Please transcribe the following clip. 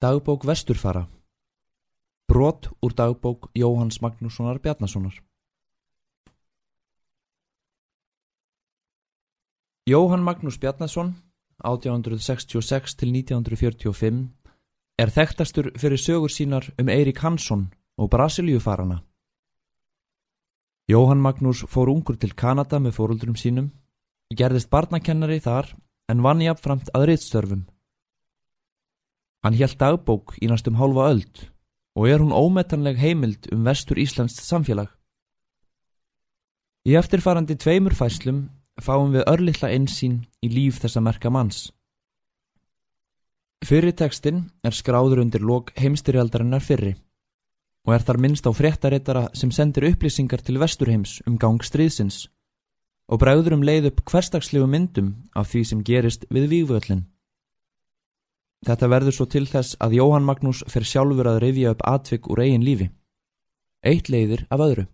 Dagbók Vesturfara Brot úr dagbók Jóhanns Magnússonar Bjarnasonar Jóhann Magnús Bjarnason 1866 til 1945 er þekktastur fyrir sögur sínar um Eirik Hansson og Brasilíufarana. Jóhann Magnús fór ungur til Kanada með fóruldrum sínum, gerðist barnakennari þar en vann jafnframt að rittstörfum. Hann hjælt dagbók í næstum hálfa öld og er hún ómetanleg heimild um vestur Íslands samfélag. Í eftirfarandi tveimur fæslum fáum við örlittla einsýn í líf þessa merka manns. Fyrri tekstinn er skráður undir lok heimstyrjaldarinnar fyrri og er þar minnst á fréttaréttara sem sendir upplýsingar til vesturheims um gang stríðsins og bræður um leið upp hverstagslegu myndum af því sem gerist við vývöldin. Þetta verður svo til þess að Jóhann Magnús fer sjálfur að rifja upp atvik úr eigin lífi. Eitt leiðir af öðru.